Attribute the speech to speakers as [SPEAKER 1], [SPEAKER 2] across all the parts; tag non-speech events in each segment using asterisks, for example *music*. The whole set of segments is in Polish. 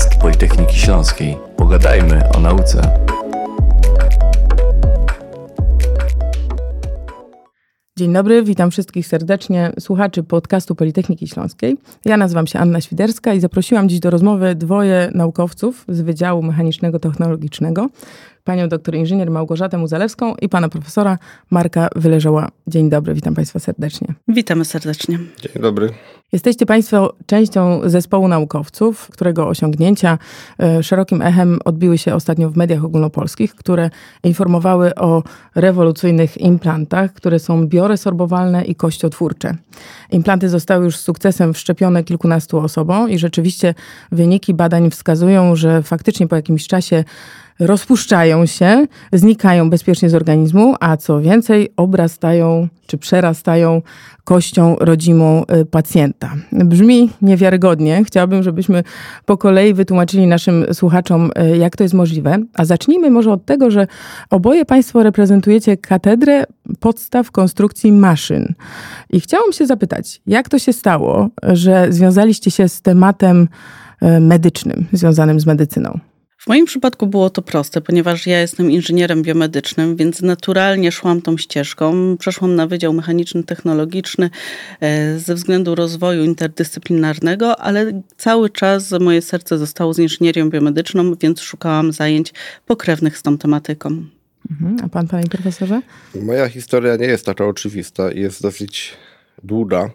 [SPEAKER 1] podcast Politechniki Śląskiej. Pogadajmy o nauce.
[SPEAKER 2] Dzień dobry, witam wszystkich serdecznie, słuchaczy podcastu Politechniki Śląskiej. Ja nazywam się Anna Świderska i zaprosiłam dziś do rozmowy dwoje naukowców z Wydziału Mechanicznego Technologicznego, panią doktor inżynier Małgorzatę Muzalewską i pana profesora Marka Wyleżała. Dzień dobry, witam państwa serdecznie.
[SPEAKER 3] Witamy serdecznie.
[SPEAKER 4] Dzień dobry.
[SPEAKER 2] Jesteście Państwo częścią zespołu naukowców, którego osiągnięcia e, szerokim echem odbiły się ostatnio w mediach ogólnopolskich, które informowały o rewolucyjnych implantach, które są bioresorbowalne i kościotwórcze. Implanty zostały już z sukcesem wszczepione kilkunastu osobom i rzeczywiście wyniki badań wskazują, że faktycznie po jakimś czasie rozpuszczają się, znikają bezpiecznie z organizmu, a co więcej, obrastają czy przerastają kością rodzimą y, pacjenta. Brzmi niewiarygodnie. Chciałabym, żebyśmy po kolei wytłumaczyli naszym słuchaczom, y, jak to jest możliwe. A zacznijmy może od tego, że oboje Państwo reprezentujecie katedrę podstaw konstrukcji maszyn. I chciałam się zapytać, jak to się stało, że związaliście się z tematem y, medycznym, związanym z medycyną?
[SPEAKER 3] W moim przypadku było to proste, ponieważ ja jestem inżynierem biomedycznym, więc naturalnie szłam tą ścieżką. Przeszłam na Wydział Mechaniczny Technologiczny e, ze względu rozwoju interdyscyplinarnego, ale cały czas moje serce zostało z inżynierią biomedyczną, więc szukałam zajęć pokrewnych z tą tematyką.
[SPEAKER 2] Mhm. A pan, panie profesorze?
[SPEAKER 4] Moja historia nie jest taka oczywista i jest dosyć długa,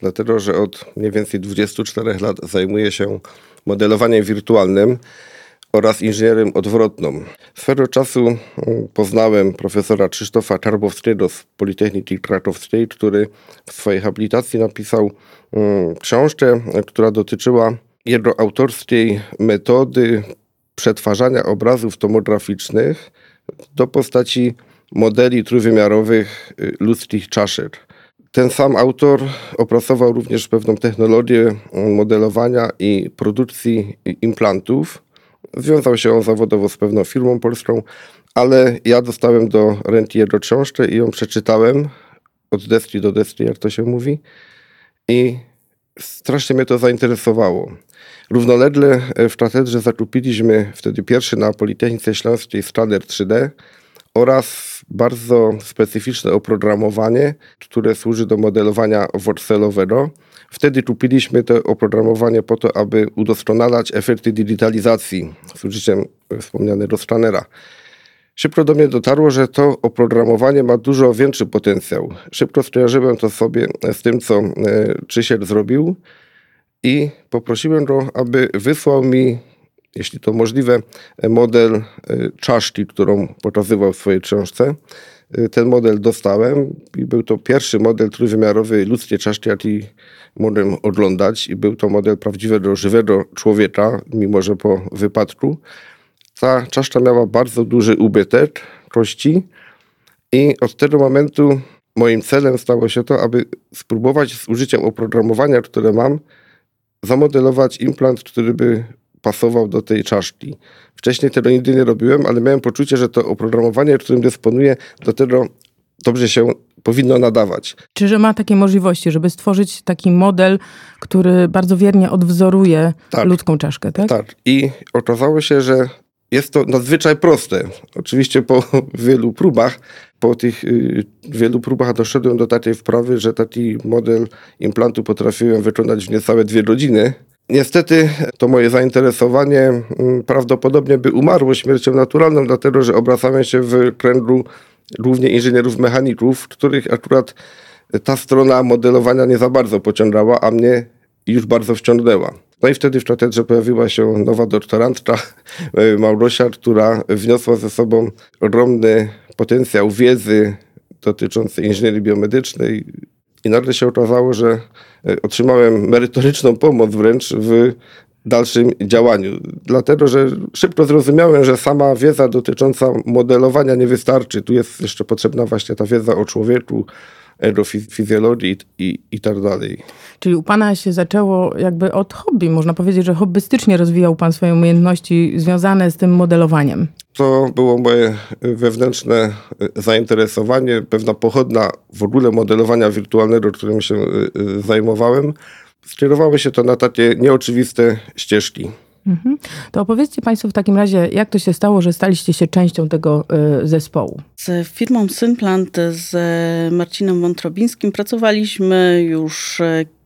[SPEAKER 4] dlatego że od mniej więcej 24 lat zajmuję się modelowaniem wirtualnym oraz inżynierem odwrotną. Swego czasu mm, poznałem profesora Krzysztofa Czarbowskiego z Politechniki Krakowskiej, który w swojej habilitacji napisał mm, książkę, która dotyczyła jego autorskiej metody przetwarzania obrazów tomograficznych do postaci modeli trójwymiarowych y, ludzkich czaszek. Ten sam autor opracował również pewną technologię mm, modelowania i produkcji implantów, Związał się on zawodowo z pewną firmą polską, ale ja dostałem do ręki jego książkę i ją przeczytałem od deski do deski, jak to się mówi. I strasznie mnie to zainteresowało. Równolegle w katedrze zakupiliśmy wtedy pierwszy na Politechnice Śląskiej skaner 3D oraz bardzo specyficzne oprogramowanie, które służy do modelowania worcelowego. Wtedy kupiliśmy to oprogramowanie po to, aby udoskonalać efekty digitalizacji z użyciem wspomnianego skanera. Szybko do mnie dotarło, że to oprogramowanie ma dużo większy potencjał. Szybko skojarzyłem to sobie z tym, co e, Krzysiek zrobił i poprosiłem go, aby wysłał mi, jeśli to możliwe, model e, czaszki, którą pokazywał w swojej książce. E, ten model dostałem i był to pierwszy model trójwymiarowy ludzkiej czaszki, mogłem oglądać i był to model prawdziwego, żywego człowieka, mimo że po wypadku. Ta czaszka miała bardzo duży ubytek kości i od tego momentu moim celem stało się to, aby spróbować z użyciem oprogramowania, które mam, zamodelować implant, który by pasował do tej czaszki. Wcześniej tego nigdy nie robiłem, ale miałem poczucie, że to oprogramowanie, którym dysponuję, do tego dobrze się powinno nadawać.
[SPEAKER 2] Czy że ma takie możliwości, żeby stworzyć taki model, który bardzo wiernie odwzoruje tak. ludzką czaszkę, tak?
[SPEAKER 4] Tak. I okazało się, że jest to nadzwyczaj proste. Oczywiście po *laughs* wielu próbach, po tych y, wielu próbach doszedłem do takiej wprawy, że taki model implantu potrafiłem wykonać w niecałe dwie godziny. Niestety to moje zainteresowanie mm, prawdopodobnie by umarło śmiercią naturalną, dlatego że obracałem się w kręgu głównie inżynierów mechaników, których akurat ta strona modelowania nie za bardzo pociągała, a mnie już bardzo wciągnęła. No i wtedy w katedrze pojawiła się nowa doktorantka e, Małgosia, która wniosła ze sobą ogromny potencjał wiedzy dotyczący inżynierii biomedycznej i nagle się okazało, że e, otrzymałem merytoryczną pomoc wręcz w dalszym działaniu. Dlatego, że szybko zrozumiałem, że sama wiedza dotycząca modelowania nie wystarczy. Tu jest jeszcze potrzebna właśnie ta wiedza o człowieku, aerofizjologii i, i tak dalej.
[SPEAKER 2] Czyli u Pana się zaczęło jakby od hobby. Można powiedzieć, że hobbystycznie rozwijał Pan swoje umiejętności związane z tym modelowaniem.
[SPEAKER 4] To było moje wewnętrzne zainteresowanie, pewna pochodna w ogóle modelowania wirtualnego, którym się y, y, zajmowałem skierowały się to na takie nieoczywiste ścieżki.
[SPEAKER 2] Mhm. To opowiedzcie Państwo w takim razie, jak to się stało, że staliście się częścią tego y, zespołu?
[SPEAKER 3] Z firmą Symplant, z Marcinem Wątrobińskim pracowaliśmy już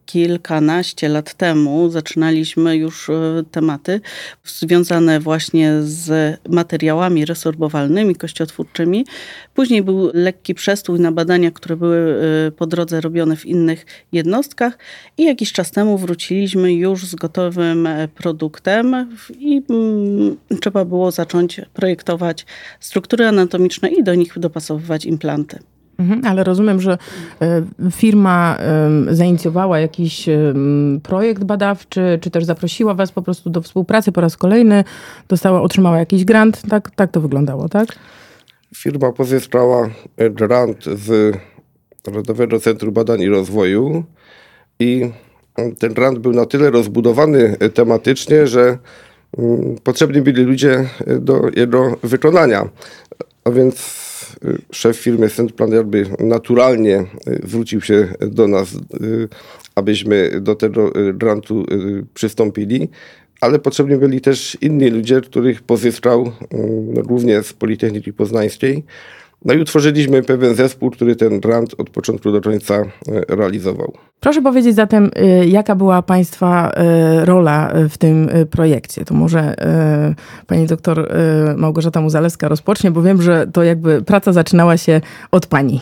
[SPEAKER 3] kilkanaście lat temu zaczynaliśmy już e, tematy związane właśnie z materiałami resorbowalnymi, kościotwórczymi. Później był lekki przestój na badania, które były e, po drodze robione w innych jednostkach i jakiś czas temu wróciliśmy już z gotowym e, produktem i mm, trzeba było zacząć projektować struktury anatomiczne i do nich dopasowywać implanty.
[SPEAKER 2] Mhm, ale rozumiem, że e, firma zainicjowała jakiś projekt badawczy, czy też zaprosiła was po prostu do współpracy po raz kolejny, dostała, otrzymała jakiś grant. Tak, tak to wyglądało, tak?
[SPEAKER 4] Firma pozyskała grant z Narodowego Centrum Badań i Rozwoju i ten grant był na tyle rozbudowany tematycznie, że mm, potrzebni byli ludzie do jego wykonania. A więc szef firmy Centplan jakby naturalnie y, zwrócił się do nas, y, abyśmy do tego y, grantu przystąpili, ale potrzebni byli też inni ludzie, których pozyskał no, głównie z Politechniki Poznańskiej. No i utworzyliśmy pewien zespół, który ten grant od początku do końca e, realizował.
[SPEAKER 2] Proszę powiedzieć zatem, e, jaka była Państwa e, rola w tym projekcie? To może pani doktor Małgorzata Muzalewska rozpocznie, bo wiem, że to jakby praca zaczynała się od Pani.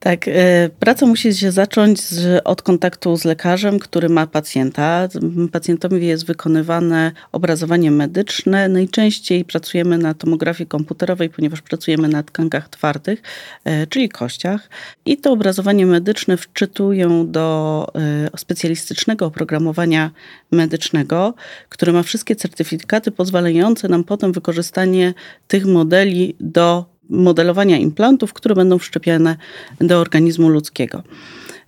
[SPEAKER 3] Tak, e, praca musi się zacząć z, od kontaktu z lekarzem, który ma pacjenta. Pacjentowi jest wykonywane obrazowanie medyczne. Najczęściej pracujemy na tomografii komputerowej, ponieważ pracujemy na tkankach twardych, e, czyli kościach. I to obrazowanie medyczne wczytują do e, specjalistycznego oprogramowania medycznego, które ma wszystkie certyfikaty pozwalające nam potem wykorzystanie tych modeli do modelowania implantów, które będą wszczepiane do organizmu ludzkiego.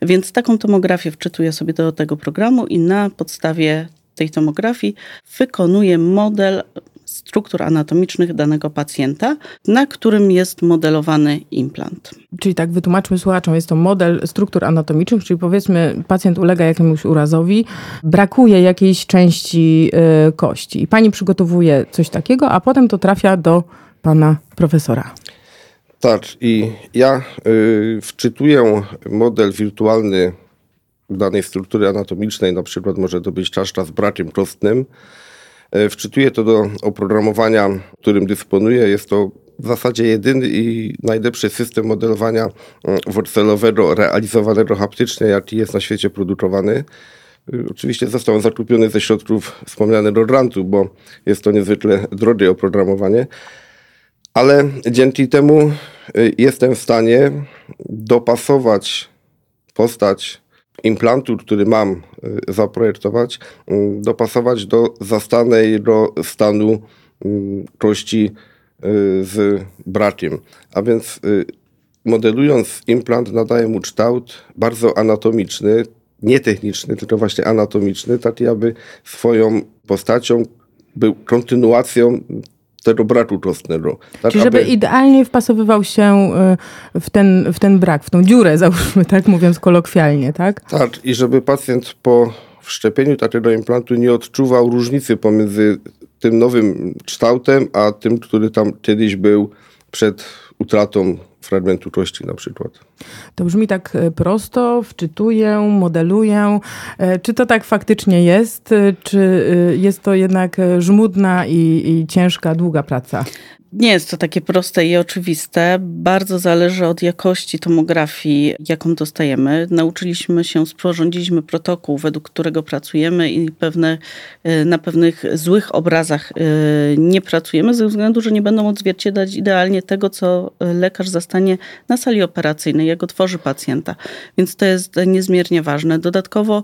[SPEAKER 3] Więc taką tomografię wczytuję sobie do tego programu i na podstawie tej tomografii wykonuję model struktur anatomicznych danego pacjenta, na którym jest modelowany implant.
[SPEAKER 2] Czyli tak wytłumaczmy słuchaczom, jest to model struktur anatomicznych, czyli powiedzmy pacjent ulega jakiemuś urazowi, brakuje jakiejś części y, kości i pani przygotowuje coś takiego, a potem to trafia do pana profesora.
[SPEAKER 4] Tak, i ja y, wczytuję model wirtualny danej struktury anatomicznej, na przykład może to być czaszka z brakiem prostnym. Y, wczytuję to do oprogramowania, którym dysponuję. Jest to w zasadzie jedyny i najlepszy system modelowania y, worcelowego realizowanego haptycznie, jaki jest na świecie produkowany. Y, oczywiście został zakupiony ze środków wspomnianego grantu, bo jest to niezwykle drogie oprogramowanie ale dzięki temu y, jestem w stanie dopasować postać implantu, który mam y, zaprojektować, y, dopasować do zastanego stanu kości z brakiem. A więc modelując implant nadaję mu kształt bardzo anatomiczny, nie techniczny, tylko właśnie anatomiczny, taki aby swoją postacią był kontynuacją tego braku kostnego.
[SPEAKER 2] Tak, Czyli żeby aby... idealnie wpasowywał się y, w ten, w ten brak, w tą dziurę, *laughs* załóżmy, tak mówiąc kolokwialnie, tak?
[SPEAKER 4] Tak, i żeby pacjent po wszczepieniu takiego implantu nie odczuwał różnicy pomiędzy tym nowym kształtem, a tym, który tam kiedyś był przed utratą fragmentu kości na przykład.
[SPEAKER 2] To brzmi tak e, prosto, wczytuję, modeluję. E, czy to tak faktycznie jest, e, czy jest to jednak żmudna i, i ciężka, długa praca?
[SPEAKER 3] Nie jest to takie proste i oczywiste. Bardzo zależy od jakości tomografii, jaką dostajemy. Nauczyliśmy się, sporządziliśmy protokół, według którego pracujemy i pewne, y, na pewnych złych obrazach y, nie pracujemy, ze względu, że nie będą odzwierciedlać idealnie tego, co lekarz zastanie na sali operacyjnej, jak otworzy pacjenta. Więc to jest niezmiernie ważne. Dodatkowo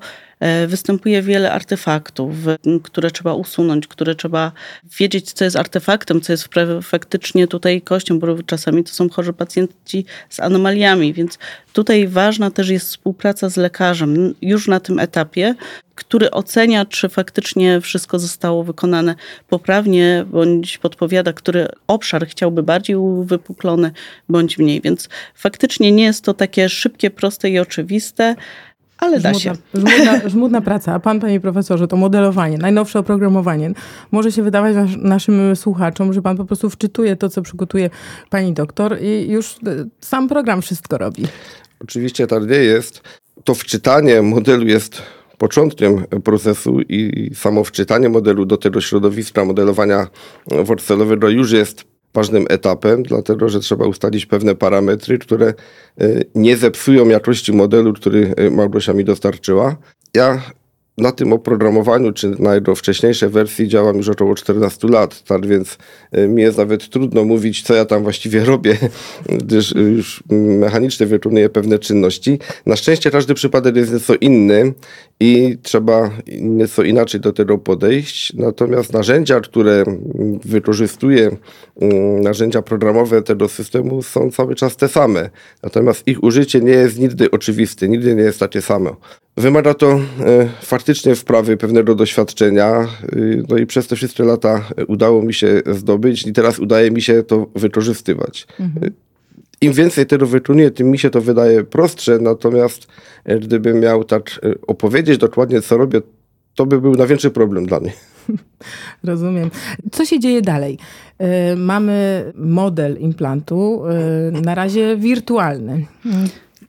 [SPEAKER 3] występuje wiele artefaktów, które trzeba usunąć, które trzeba wiedzieć, co jest artefaktem, co jest faktycznie tutaj kością, bo czasami to są chorzy pacjenci z anomaliami, więc tutaj ważna też jest współpraca z lekarzem już na tym etapie, który ocenia, czy faktycznie wszystko zostało wykonane poprawnie, bądź podpowiada, który obszar chciałby bardziej uwypuklony, bądź mniej. Więc faktycznie nie jest to takie szybkie, proste i oczywiste ale da się.
[SPEAKER 2] Żmudna, *laughs* żmudna praca, a pan, panie profesorze, to modelowanie, najnowsze oprogramowanie. Może się wydawać nas, naszym słuchaczom, że pan po prostu wczytuje to, co przygotuje pani doktor i już e, sam program wszystko robi.
[SPEAKER 4] Oczywiście tak nie jest. To wczytanie modelu jest początkiem procesu i samo wczytanie modelu do tego środowiska modelowania worcelowego już jest ważnym etapem, dlatego że trzeba ustalić pewne parametry, które e, nie zepsują jakości modelu, który e, Małgosia mi dostarczyła. Ja na tym oprogramowaniu, czy na jego wcześniejszej wersji działam już około 14 lat, tak więc e, mi jest nawet trudno mówić, co ja tam właściwie *laughs* robię, gdyż już mechanicznie wykonuję pewne czynności. Na szczęście każdy przypadek jest nieco inny i trzeba nieco inaczej do tego podejść. Natomiast narzędzia, które wykorzystuję, mm, narzędzia programowe tego systemu są cały czas te same. Natomiast ich użycie nie jest nigdy oczywiste, nigdy nie jest takie samo. Wymaga to e, faktycznie wprawy pewnego doświadczenia, y, no i przez te wszystkie lata udało mi się zdobyć i teraz udaje mi się to wykorzystywać. Mhm. Im więcej tego wykonuję, tym mi się to wydaje prostsze, natomiast e, gdybym miał tak e, opowiedzieć dokładnie, co robię, to by był największy problem dla mnie. *laughs*
[SPEAKER 2] Rozumiem. Co się dzieje dalej? Mamy model implantu, na razie wirtualny.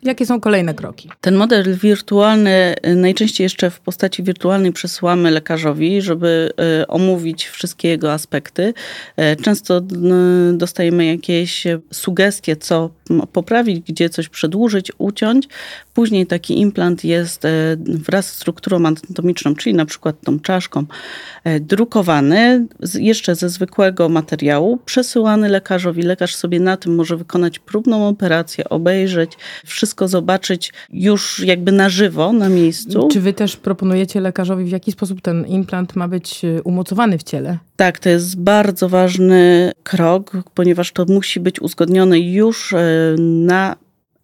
[SPEAKER 2] Jakie są kolejne kroki?
[SPEAKER 3] Ten model wirtualny y, najczęściej jeszcze w postaci wirtualnej przesyłamy lekarzowi, żeby y, omówić wszystkie jego aspekty. Y, często dostajemy jakieś sugestie, co poprawić, gdzie coś przedłużyć, uciąć. Później taki implant jest wraz z strukturą anatomiczną, czyli na przykład tą czaszką, drukowany jeszcze ze zwykłego materiału, przesyłany lekarzowi. Lekarz sobie na tym może wykonać próbną operację, obejrzeć wszystko zobaczyć już jakby na żywo, na miejscu.
[SPEAKER 2] Czy wy też proponujecie lekarzowi, w jaki sposób ten implant ma być y, umocowany w ciele?
[SPEAKER 3] Tak, to jest bardzo ważny krok, ponieważ to musi być uzgodnione już y, na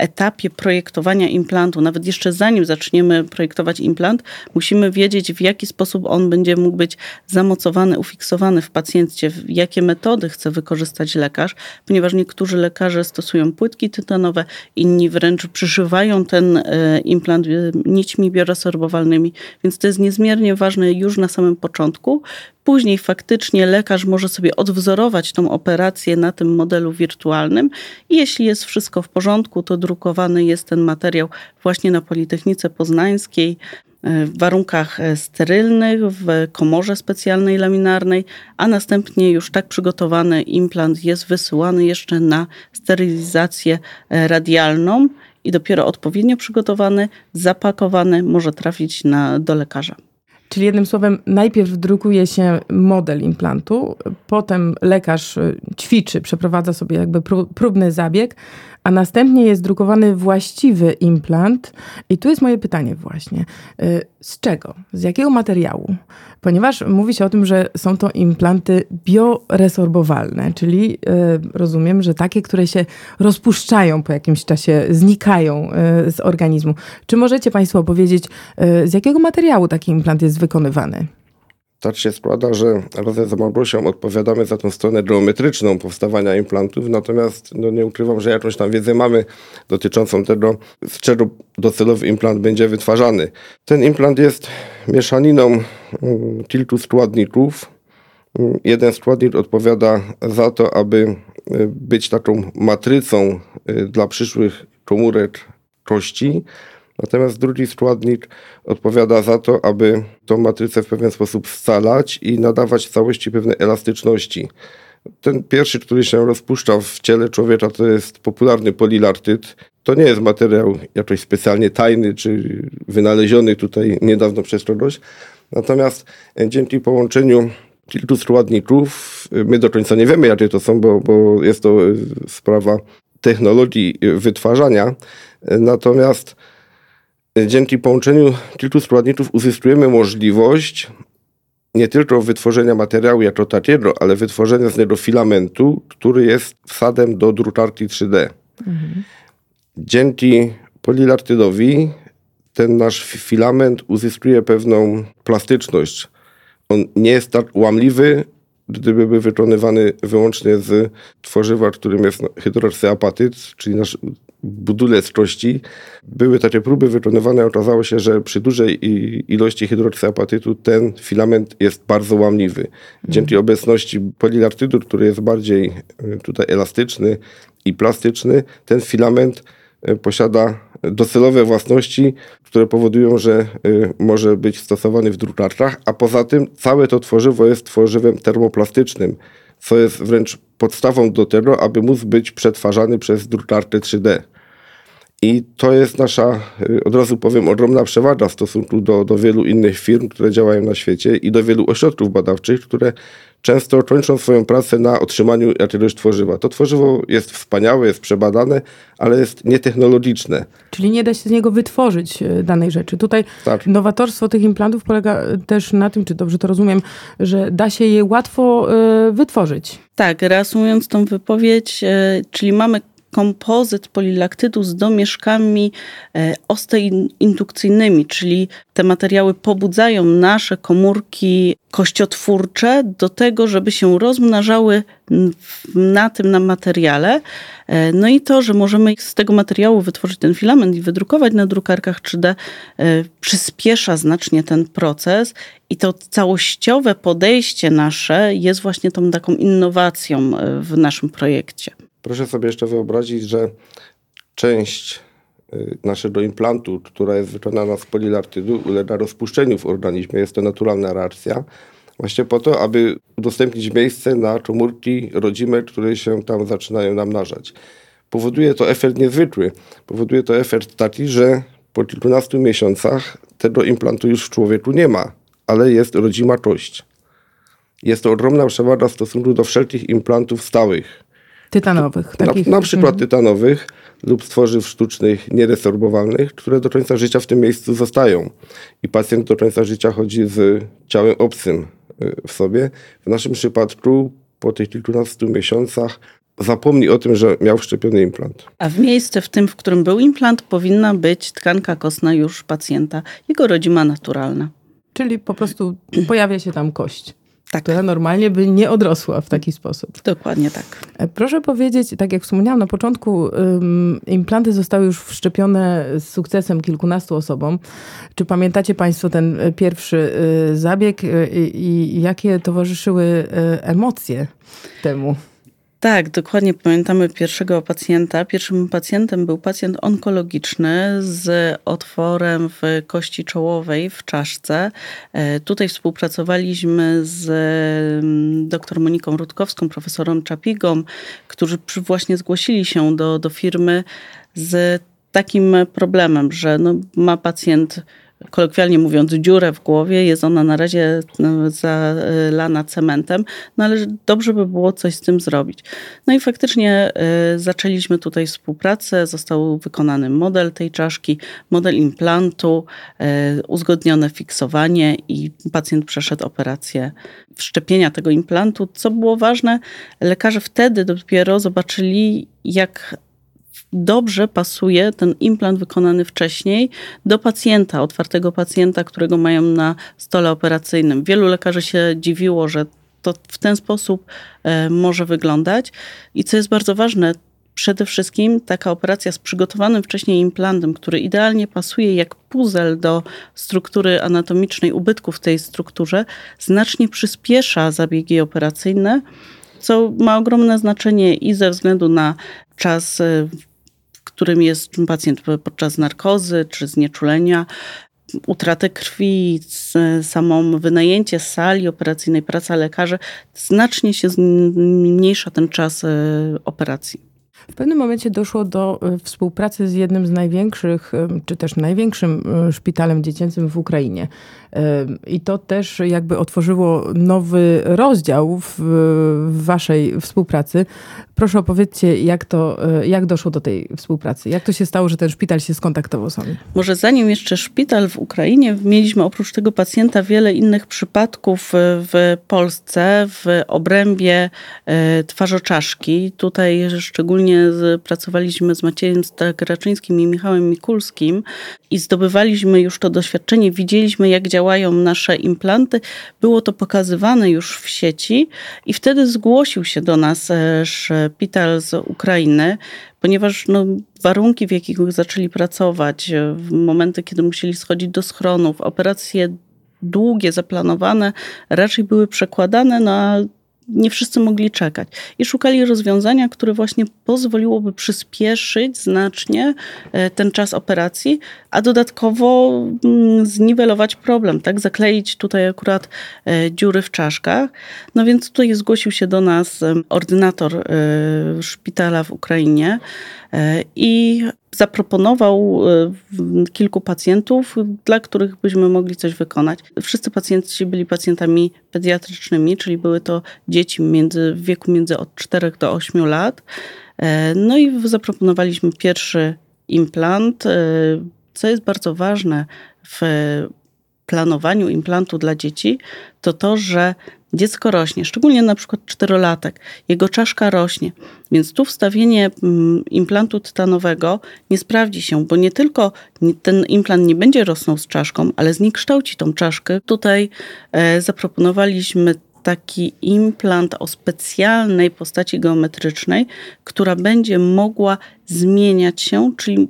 [SPEAKER 3] etapie projektowania implantu, nawet jeszcze zanim zaczniemy projektować implant, musimy wiedzieć, w jaki sposób on będzie mógł być zamocowany, ufiksowany w pacjencie, jakie metody chce wykorzystać lekarz, ponieważ niektórzy lekarze stosują płytki tytanowe, inni wręcz przyszywają ten e, implant e, nićmi bioresorbowalnymi, więc to jest niezmiernie ważne już na samym początku. Później faktycznie lekarz może sobie odwzorować tą operację na tym modelu wirtualnym i jeśli jest wszystko w porządku, to drukowany jest ten materiał właśnie na Politechnice Poznańskiej e, w warunkach e, sterylnych, w komorze specjalnej laminarnej, a następnie już tak przygotowany implant jest wysyłany jeszcze na sterylizację e, radialną i dopiero odpowiednio przygotowany, zapakowany może trafić na, do lekarza.
[SPEAKER 2] Czyli jednym słowem, najpierw drukuje się model implantu, potem lekarz ćwiczy, przeprowadza sobie jakby próbny zabieg, a następnie jest drukowany właściwy implant. I tu jest moje pytanie właśnie. Y, z czego? Z jakiego materiału? Ponieważ mówi się o tym, że są to implanty bioresorbowalne, czyli y, rozumiem, że takie, które się rozpuszczają po jakimś czasie, znikają z organizmu. Czy możecie Państwo opowiedzieć, z jakiego materiału taki implant jest wykonywany?
[SPEAKER 4] Tak się składa, że razem z Małgosią odpowiadamy za tą stronę geometryczną powstawania implantów, natomiast no nie ukrywam, że jakąś tam wiedzę mamy dotyczącą tego, z czego docelowy implant będzie wytwarzany. Ten implant jest mieszaniną mm, kilku składników. Jeden składnik odpowiada za to, aby y, być taką matrycą y, dla przyszłych komórek kości, Natomiast drugi składnik odpowiada za to, aby tą matrycę w pewien sposób scalać i nadawać całości pewnej elastyczności. Ten pierwszy, który się rozpuszcza w ciele człowieka, to jest popularny polilartyt. To nie jest materiał jakoś specjalnie tajny czy wynaleziony tutaj niedawno przez kogoś. Natomiast dzięki połączeniu kilku składników, my do końca nie wiemy, jakie to są, bo, bo jest to sprawa technologii wytwarzania. Natomiast dzięki połączeniu kilku składników uzyskujemy możliwość nie tylko wytworzenia materiału jako takiego, ale wytworzenia z niego filamentu, który jest wsadem do drukarki 3D. Mhm. Dzięki polilartydowi ten nasz filament uzyskuje pewną plastyczność. On nie jest tak łamliwy, gdyby był wykonywany wyłącznie z tworzywa, którym jest hydroksyapatyt, czyli nasz budulec czności. Były takie próby wykonywane, okazało się, że przy dużej ilości hydroksyapatytu ten filament jest bardzo łamliwy. Dzięki obecności polilartydu, który jest bardziej y, tutaj elastyczny i plastyczny, ten filament y, posiada docelowe własności, które powodują, że y, może być stosowany w drukarkach, a poza tym całe to tworzywo jest tworzywem termoplastycznym, co jest wręcz podstawą do tego, aby móc być przetwarzany przez drukarkę 3D. I to jest nasza, y, od razu powiem, ogromna przewaga w stosunku do, do wielu innych firm, które działają na świecie i do wielu ośrodków badawczych, które często kończą swoją pracę na otrzymaniu jakiegoś tworzywa. To tworzywo jest wspaniałe, jest przebadane, ale jest nietechnologiczne.
[SPEAKER 2] Czyli nie da się z niego wytworzyć e, danej rzeczy. Tutaj tak. nowatorstwo tych implantów polega e, też na tym, czy dobrze to rozumiem, że da się je łatwo e, wytworzyć.
[SPEAKER 3] Tak, reasumując tą wypowiedź, czyli mamy kompozyt polilaktydu z domieszkami e, osteindukcyjnymi, czyli te materiały pobudzają nasze komórki kościotwórcze do tego, żeby się rozmnażały na tym na materiale. E, no i to, że możemy z tego materiału wytworzyć ten filament i wydrukować na drukarkach 3D, e, przyspiesza znacznie ten proces i to całościowe podejście nasze jest właśnie tą taką innowacją w naszym projekcie.
[SPEAKER 4] Proszę sobie jeszcze wyobrazić, że część y, naszego implantu, która jest wykonana z polilartydu, ulega rozpuszczeniu w organizmie. Jest to naturalna reakcja. Właśnie po to, aby udostępnić miejsce na komórki rodzime, które się tam zaczynają namnażać. Powoduje to efekt niezwykły. Powoduje to efekt taki, że po kilkunastu miesiącach tego implantu już w człowieku nie ma, ale jest rodzima kość. Jest to ogromna przewaga w stosunku do wszelkich implantów stałych
[SPEAKER 2] Tytanowych.
[SPEAKER 4] Takich. Na, na przykład mhm. tytanowych lub tworzyw sztucznych nieresorbowalnych, które do końca życia w tym miejscu zostają. I pacjent do końca życia chodzi z ciałem obcym y, w sobie. W naszym przypadku po tych kilkunastu miesiącach zapomni o tym, że miał wszczepiony implant.
[SPEAKER 3] A w miejsce w tym, w którym był implant, powinna być tkanka kostna już pacjenta, jego rodzima naturalna.
[SPEAKER 2] Czyli po prostu pojawia się tam kość tak. która normalnie by nie odrosła w taki sposób.
[SPEAKER 3] Dokładnie tak.
[SPEAKER 2] E, proszę powiedzieć, tak jak wspomniałam na początku, implanty zostały już wszczepione z sukcesem kilkunastu osobom. Czy pamiętacie Państwo ten e, pierwszy e, zabieg i jakie towarzyszyły emocje temu?
[SPEAKER 3] Tak, dokładnie pamiętamy pierwszego pacjenta. Pierwszym pacjentem był pacjent onkologiczny z otworem w kości czołowej w czaszce. E, tutaj współpracowaliśmy z mm, dr Moniką Rutkowską, profesorem Czapigą, którzy właśnie zgłosili się do, do firmy z takim problemem, że no, ma pacjent kolokwialnie mówiąc, dziurę w głowie. Jest ona na razie no, zalana cementem, no ale dobrze by było coś z tym zrobić. No i faktycznie y, zaczęliśmy tutaj współpracę. Został wykonany model tej czaszki, model implantu, y, uzgodnione fiksowanie i pacjent przeszedł operację wszczepienia tego implantu. Co było ważne, lekarze wtedy dopiero zobaczyli, jak dobrze pasuje ten implant wykonany wcześniej do pacjenta, otwartego pacjenta, którego mają na stole operacyjnym. Wielu lekarzy się dziwiło, że to w ten sposób e, może wyglądać. I co jest bardzo ważne, przede wszystkim taka operacja z przygotowanym wcześniej implantem, który idealnie pasuje jak puzzle do struktury anatomicznej ubytków w tej strukturze, znacznie przyspiesza zabiegi operacyjne, co ma ogromne znaczenie i ze względu na czas e, którym jest pacjent podczas narkozy czy znieczulenia, utratę krwi, samą wynajęcie sali operacyjnej, praca lekarzy, znacznie się zmniejsza ten czas e, operacji.
[SPEAKER 2] W pewnym momencie doszło do e, współpracy z jednym z największych, czy też największym szpitalem dziecięcym w Ukrainie. I to też jakby otworzyło nowy rozdział w, w waszej współpracy. Proszę opowiedzcie, jak, to, e, jak doszło do tej współpracy? Jak to się stało, że ten szpital się skontaktował z wami?
[SPEAKER 3] Może zanim jeszcze szpital w Ukrainie, mieliśmy oprócz tego pacjenta wiele innych przypadków w Polsce w obrębie e, twarzoczaszki. Tutaj szczególnie pracowaliśmy z Maciejem Stagraczyńskim i Michałem Mikulskim i zdobywaliśmy już to doświadczenie, widzieliśmy jak działają nasze implanty. Było to pokazywane już w sieci i wtedy zgłosił się do nas e, szpital z Ukrainy, ponieważ no, warunki, w jakich zaczęli pracować, e, w momenty, kiedy musieli schodzić do schronów, operacje długie, zaplanowane, raczej były przekładane na nie wszyscy mogli czekać. I szukali rozwiązania, które właśnie pozwoliłoby przyspieszyć znacznie e, ten czas operacji, a dodatkowo mm, zniwelować problem, tak? Zakleić tutaj akurat e, dziury w czaszkach. No więc tutaj zgłosił się do nas ordynator e, szpitala w Ukrainie i zaproponował e, kilku pacjentów, dla których byśmy mogli coś wykonać. Wszyscy pacjenci byli pacjentami pediatrycznymi, czyli były to dzieci między, w wieku między od 4 do 8 lat. E, no i zaproponowaliśmy pierwszy implant. E, co jest bardzo ważne w planowaniu implantu dla dzieci, to to, że dziecko rośnie, szczególnie na przykład czterolatek, jego czaszka rośnie, więc tu wstawienie mm, implantu tytanowego nie sprawdzi się, bo nie tylko ten implant nie będzie rosnął z czaszką, ale zniekształci tą czaszkę. Tutaj e, zaproponowaliśmy taki implant o specjalnej postaci geometrycznej, która będzie mogła zmieniać się, czyli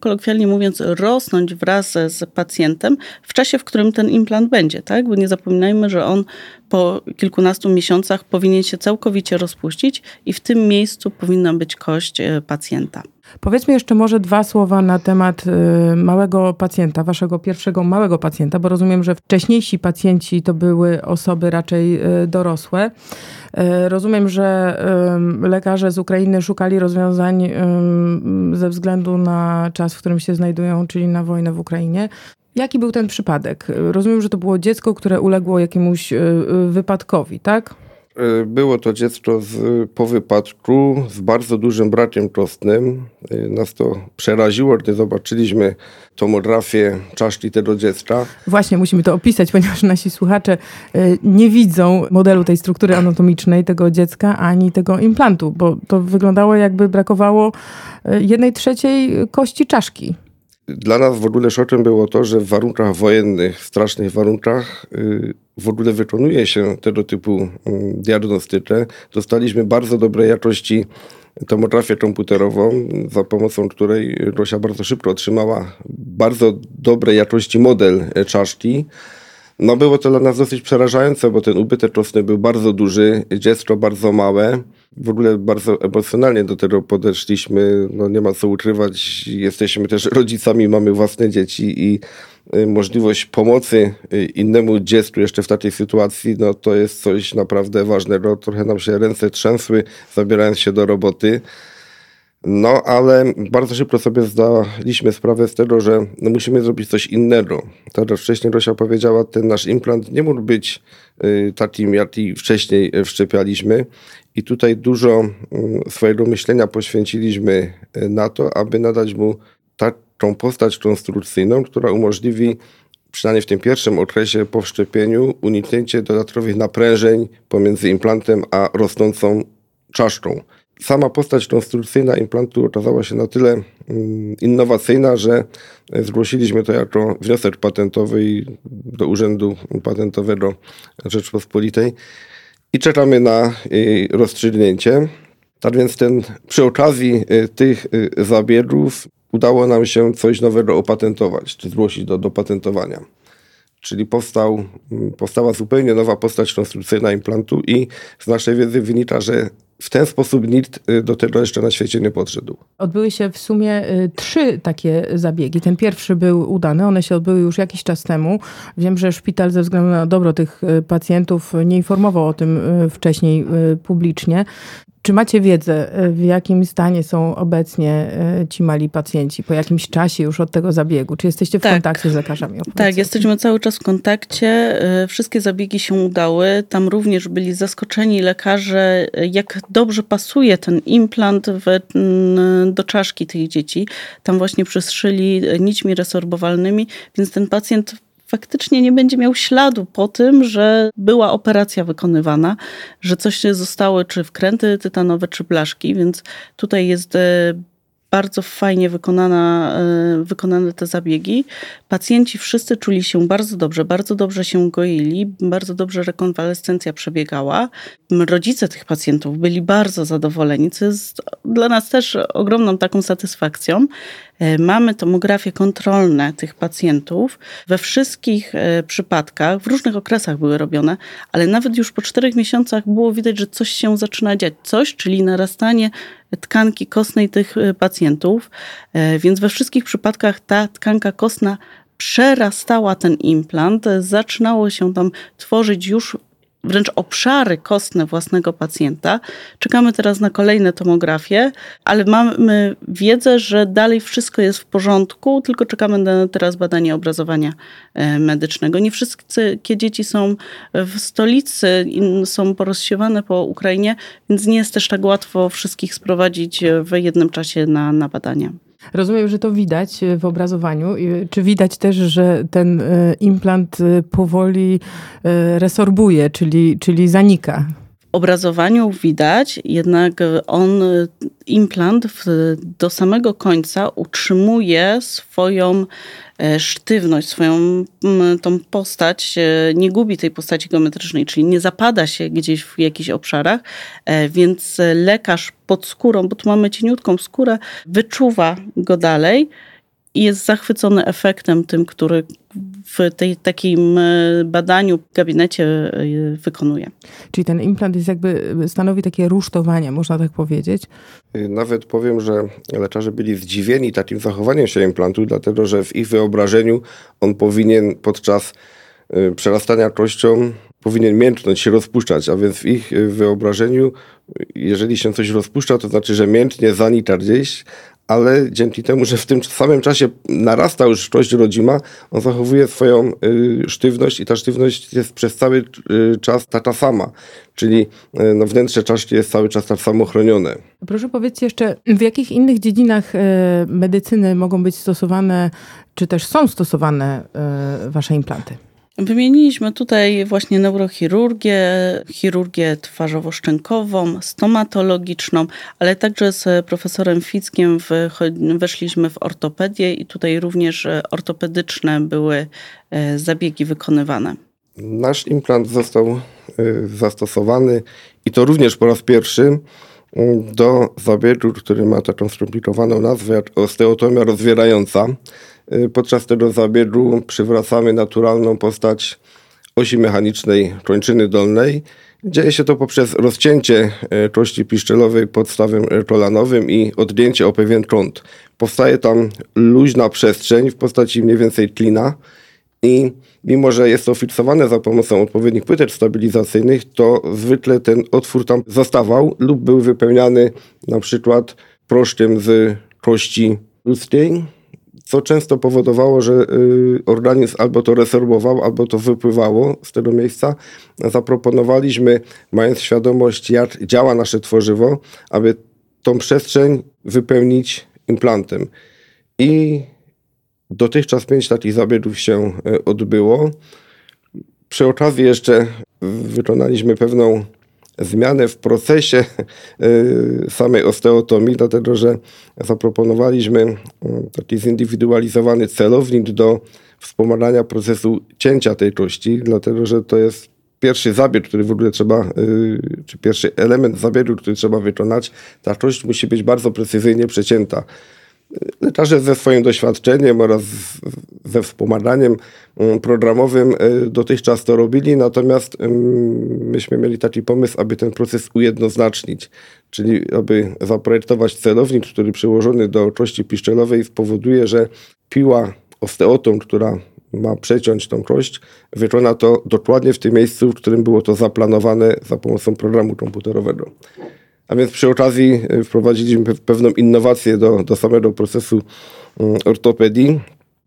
[SPEAKER 3] kolokwialnie mówiąc, rosnąć wraz z pacjentem w czasie, w którym ten implant będzie, tak? Bo nie zapominajmy, że on po kilkunastu miesiącach powinien się całkowicie rozpuścić i w tym miejscu powinna być kość e, pacjenta.
[SPEAKER 2] Powiedzmy jeszcze może dwa słowa na temat y, małego pacjenta, waszego pierwszego małego pacjenta, bo rozumiem, że wcześniejsi pacjenci to były osoby raczej y, dorosłe. Y, rozumiem, że lekarze z Ukrainy szukali rozwiązań ze względu na czas, w którym się znajdują, czyli na wojnę w Ukrainie. Jaki był ten przypadek? Rozumiem, że to było dziecko, które uległo jakiemuś wypadkowi, tak?
[SPEAKER 4] E, było to dziecko z, po wypadku z bardzo dużym brakiem kostnym. E, nas to przeraziło, gdy zobaczyliśmy tomografię czaszki tego dziecka.
[SPEAKER 2] Właśnie, musimy to opisać, *laughs* ponieważ nasi słuchacze e, nie widzą modelu tej struktury anatomicznej tego dziecka, ani tego implantu, bo to wyglądało jakby brakowało jednej trzeciej kości czaszki.
[SPEAKER 4] Dla nas w ogóle szokiem było to, że w warunkach wojennych, w strasznych warunkach w ogóle wykonuje się tego typu mm, diagnostykę. Dostaliśmy bardzo dobrej jakości tomografię komputerową, za pomocą której Rosia bardzo szybko otrzymała bardzo dobrej jakości model czaszki. No było to dla nas dosyć przerażające, bo ten ubytek kostny był bardzo duży, dziecko bardzo małe. W ogóle bardzo emocjonalnie do tego podeszliśmy. No nie ma co ukrywać, jesteśmy też rodzicami, mamy własne dzieci i możliwość pomocy y, innemu dziecku jeszcze w takiej sytuacji, no to jest coś naprawdę ważnego. Trochę nam się ręce trzęsły, zabierając się do roboty. No, ale bardzo szybko sobie zdaliśmy sprawę z tego, że no, musimy zrobić coś innego. Tak jak wcześniej Rosia powiedziała, ten nasz implant nie mógł być y, takim, jaki wcześniej wszczepialiśmy. I tutaj dużo y, swojego myślenia poświęciliśmy y, na to, aby nadać mu taką postać konstrukcyjną, która umożliwi przynajmniej w tym pierwszym okresie po wszczepieniu uniknięcie dodatkowych naprężeń pomiędzy implantem a rosnącą czaszką sama postać konstrukcyjna implantu okazała się na tyle mm, innowacyjna, że zgłosiliśmy to jako wniosek patentowy do Urzędu Patentowego Rzeczpospolitej i czekamy na jej rozstrzygnięcie. Tak więc ten, przy okazji y, tych zabiegów udało nam się coś nowego opatentować, czy zgłosić do, do patentowania. Czyli powstał, mm, powstała zupełnie nowa postać konstrukcyjna implantu i z naszej wiedzy wynika, że w ten sposób nikt y, do tego jeszcze na świecie nie podszedł.
[SPEAKER 2] Odbyły się w sumie y, trzy takie zabiegi. Ten pierwszy był udany, one się odbyły już jakiś czas temu. Wiem, że szpital ze względu na dobro tych y, pacjentów nie informował o tym wcześniej publicznie. Czy macie wiedzę, e, w jakim stanie są obecnie e, ci mali pacjenci, po jakimś czasie już od tego zabiegu? Czy jesteście w tak. kontakcie z lekarzami?
[SPEAKER 3] Tak, jesteśmy cały czas w kontakcie. E, wszystkie zabiegi się udały. Tam również byli zaskoczeni lekarze, jak dobrze pasuje ten implant w, do czaszki tych dzieci. Tam właśnie przyszyli nićmi resorbowalnymi, więc ten pacjent faktycznie nie będzie miał śladu po tym, że była operacja wykonywana, że coś zostało, czy wkręty tytanowe, czy blaszki, więc tutaj jest e, bardzo fajnie wykonana, e, wykonane te zabiegi. Pacjenci wszyscy czuli się bardzo dobrze, bardzo dobrze się goili, bardzo dobrze rekonwalescencja przebiegała. Rodzice tych pacjentów byli bardzo zadowoleni, co jest dla nas też ogromną taką satysfakcją. E, mamy tomografie kontrolne tych pacjentów. We wszystkich e, przypadkach, w różnych okresach były robione, ale nawet już po czterech miesiącach było widać, że coś się zaczyna dziać. Coś, czyli narastanie tkanki kostnej tych e, pacjentów. Więc we wszystkich przypadkach ta tkanka kostna przerastała ten implant, zaczynało się tam tworzyć już wręcz obszary kostne własnego pacjenta. Czekamy teraz na kolejne tomografie, ale mamy wiedzę, że dalej wszystko jest w porządku, tylko czekamy na teraz badanie obrazowania e, medycznego. Nie wszystkie dzieci są w stolicy, są porozsiewane po Ukrainie, więc nie jest też tak łatwo wszystkich sprowadzić w jednym czasie na, na badania.
[SPEAKER 2] Rozumiem, że to widać w obrazowaniu. Czy widać też, że ten e, implant e, powoli e, resorbuje, czyli, czyli zanika?
[SPEAKER 3] W obrazowaniu widać, jednak on, implant do samego końca utrzymuje swoją E, sztywność, swoją tą postać, nie gubi tej postaci geometrycznej, czyli nie zapada się gdzieś w jakichś obszarach, e, więc lekarz pod skórą, bo tu mamy cieniutką skórę, wyczuwa go dalej i jest zachwycony efektem tym, który w tej, takim e, badaniu w gabinecie e, wykonuje.
[SPEAKER 2] Czyli ten implant jest jakby, stanowi takie rusztowanie, można tak powiedzieć?
[SPEAKER 4] Y, nawet powiem, że lekarze byli zdziwieni takim zachowaniem się implantu, dlatego że w ich wyobrażeniu on powinien podczas y, przerastania kością powinien mięknąć się rozpuszczać, a więc w ich y, wyobrażeniu, jeżeli się coś rozpuszcza, to znaczy, że mięknie zanika gdzieś, ale dzięki temu, że w tym samym czasie narasta już szczość rodzima, on zachowuje swoją y, sztywność i ta sztywność jest przez cały y, czas taka sama, czyli y, no, wnętrze czaszki jest cały czas tak samo chronione.
[SPEAKER 2] Proszę powiedzieć jeszcze, w jakich innych dziedzinach y, medycyny mogą być stosowane, czy też są stosowane y, wasze implanty?
[SPEAKER 3] Wymieniliśmy tutaj właśnie neurochirurgię, chirurgię twarzowo-szczękową, stomatologiczną, ale także z profesorem Fickiem weszliśmy w ortopedię i tutaj również ortopedyczne były e, zabiegi wykonywane.
[SPEAKER 4] Nasz implant został e, zastosowany i to również po raz pierwszy do zabiegu, który ma taką skomplikowaną nazwę osteotomia rozwierająca. Y, podczas tego zabiegu przywracamy naturalną postać osi mechanicznej kończyny dolnej. Dzieje się to poprzez rozcięcie y, kości piszczelowej podstawem kolanowym i odjęcie o pewien kąt. Powstaje tam luźna przestrzeń w postaci mniej więcej klina i mimo, że jest to fiksowane za pomocą odpowiednich płytek stabilizacyjnych, to zwykle ten otwór tam zostawał lub był wypełniany na przykład proszkiem z kości ludzkiej co często powodowało, że y, organizm albo to resorbował, albo to wypływało z tego miejsca. Zaproponowaliśmy, mając świadomość, jak działa nasze tworzywo, aby tą przestrzeń wypełnić implantem. I dotychczas pięć takich zabiegów się y, odbyło. Przy okazji jeszcze wykonaliśmy pewną zmianę w procesie y, samej osteotomii, dlatego że zaproponowaliśmy y, taki zindywidualizowany celownik do wspomagania procesu cięcia tej kości, dlatego że to jest pierwszy zabieg, który w ogóle trzeba, y, czy pierwszy element zabiegu, który trzeba wykonać. Ta kość musi być bardzo precyzyjnie przecięta. Lekarze ze swoim doświadczeniem oraz ze wspomaganiem mm, programowym y, dotychczas to robili, natomiast myśmy mieli taki pomysł, aby ten proces ujednoznacznić, czyli aby zaprojektować celownik, który przyłożony do kości piszczelowej spowoduje, że piła osteotą, która ma przeciąć tą kość, wykona to dokładnie w tym miejscu, w którym było to zaplanowane za pomocą programu komputerowego. A więc przy okazji y, wprowadziliśmy pewną innowację do, do samego procesu mm, ortopedii.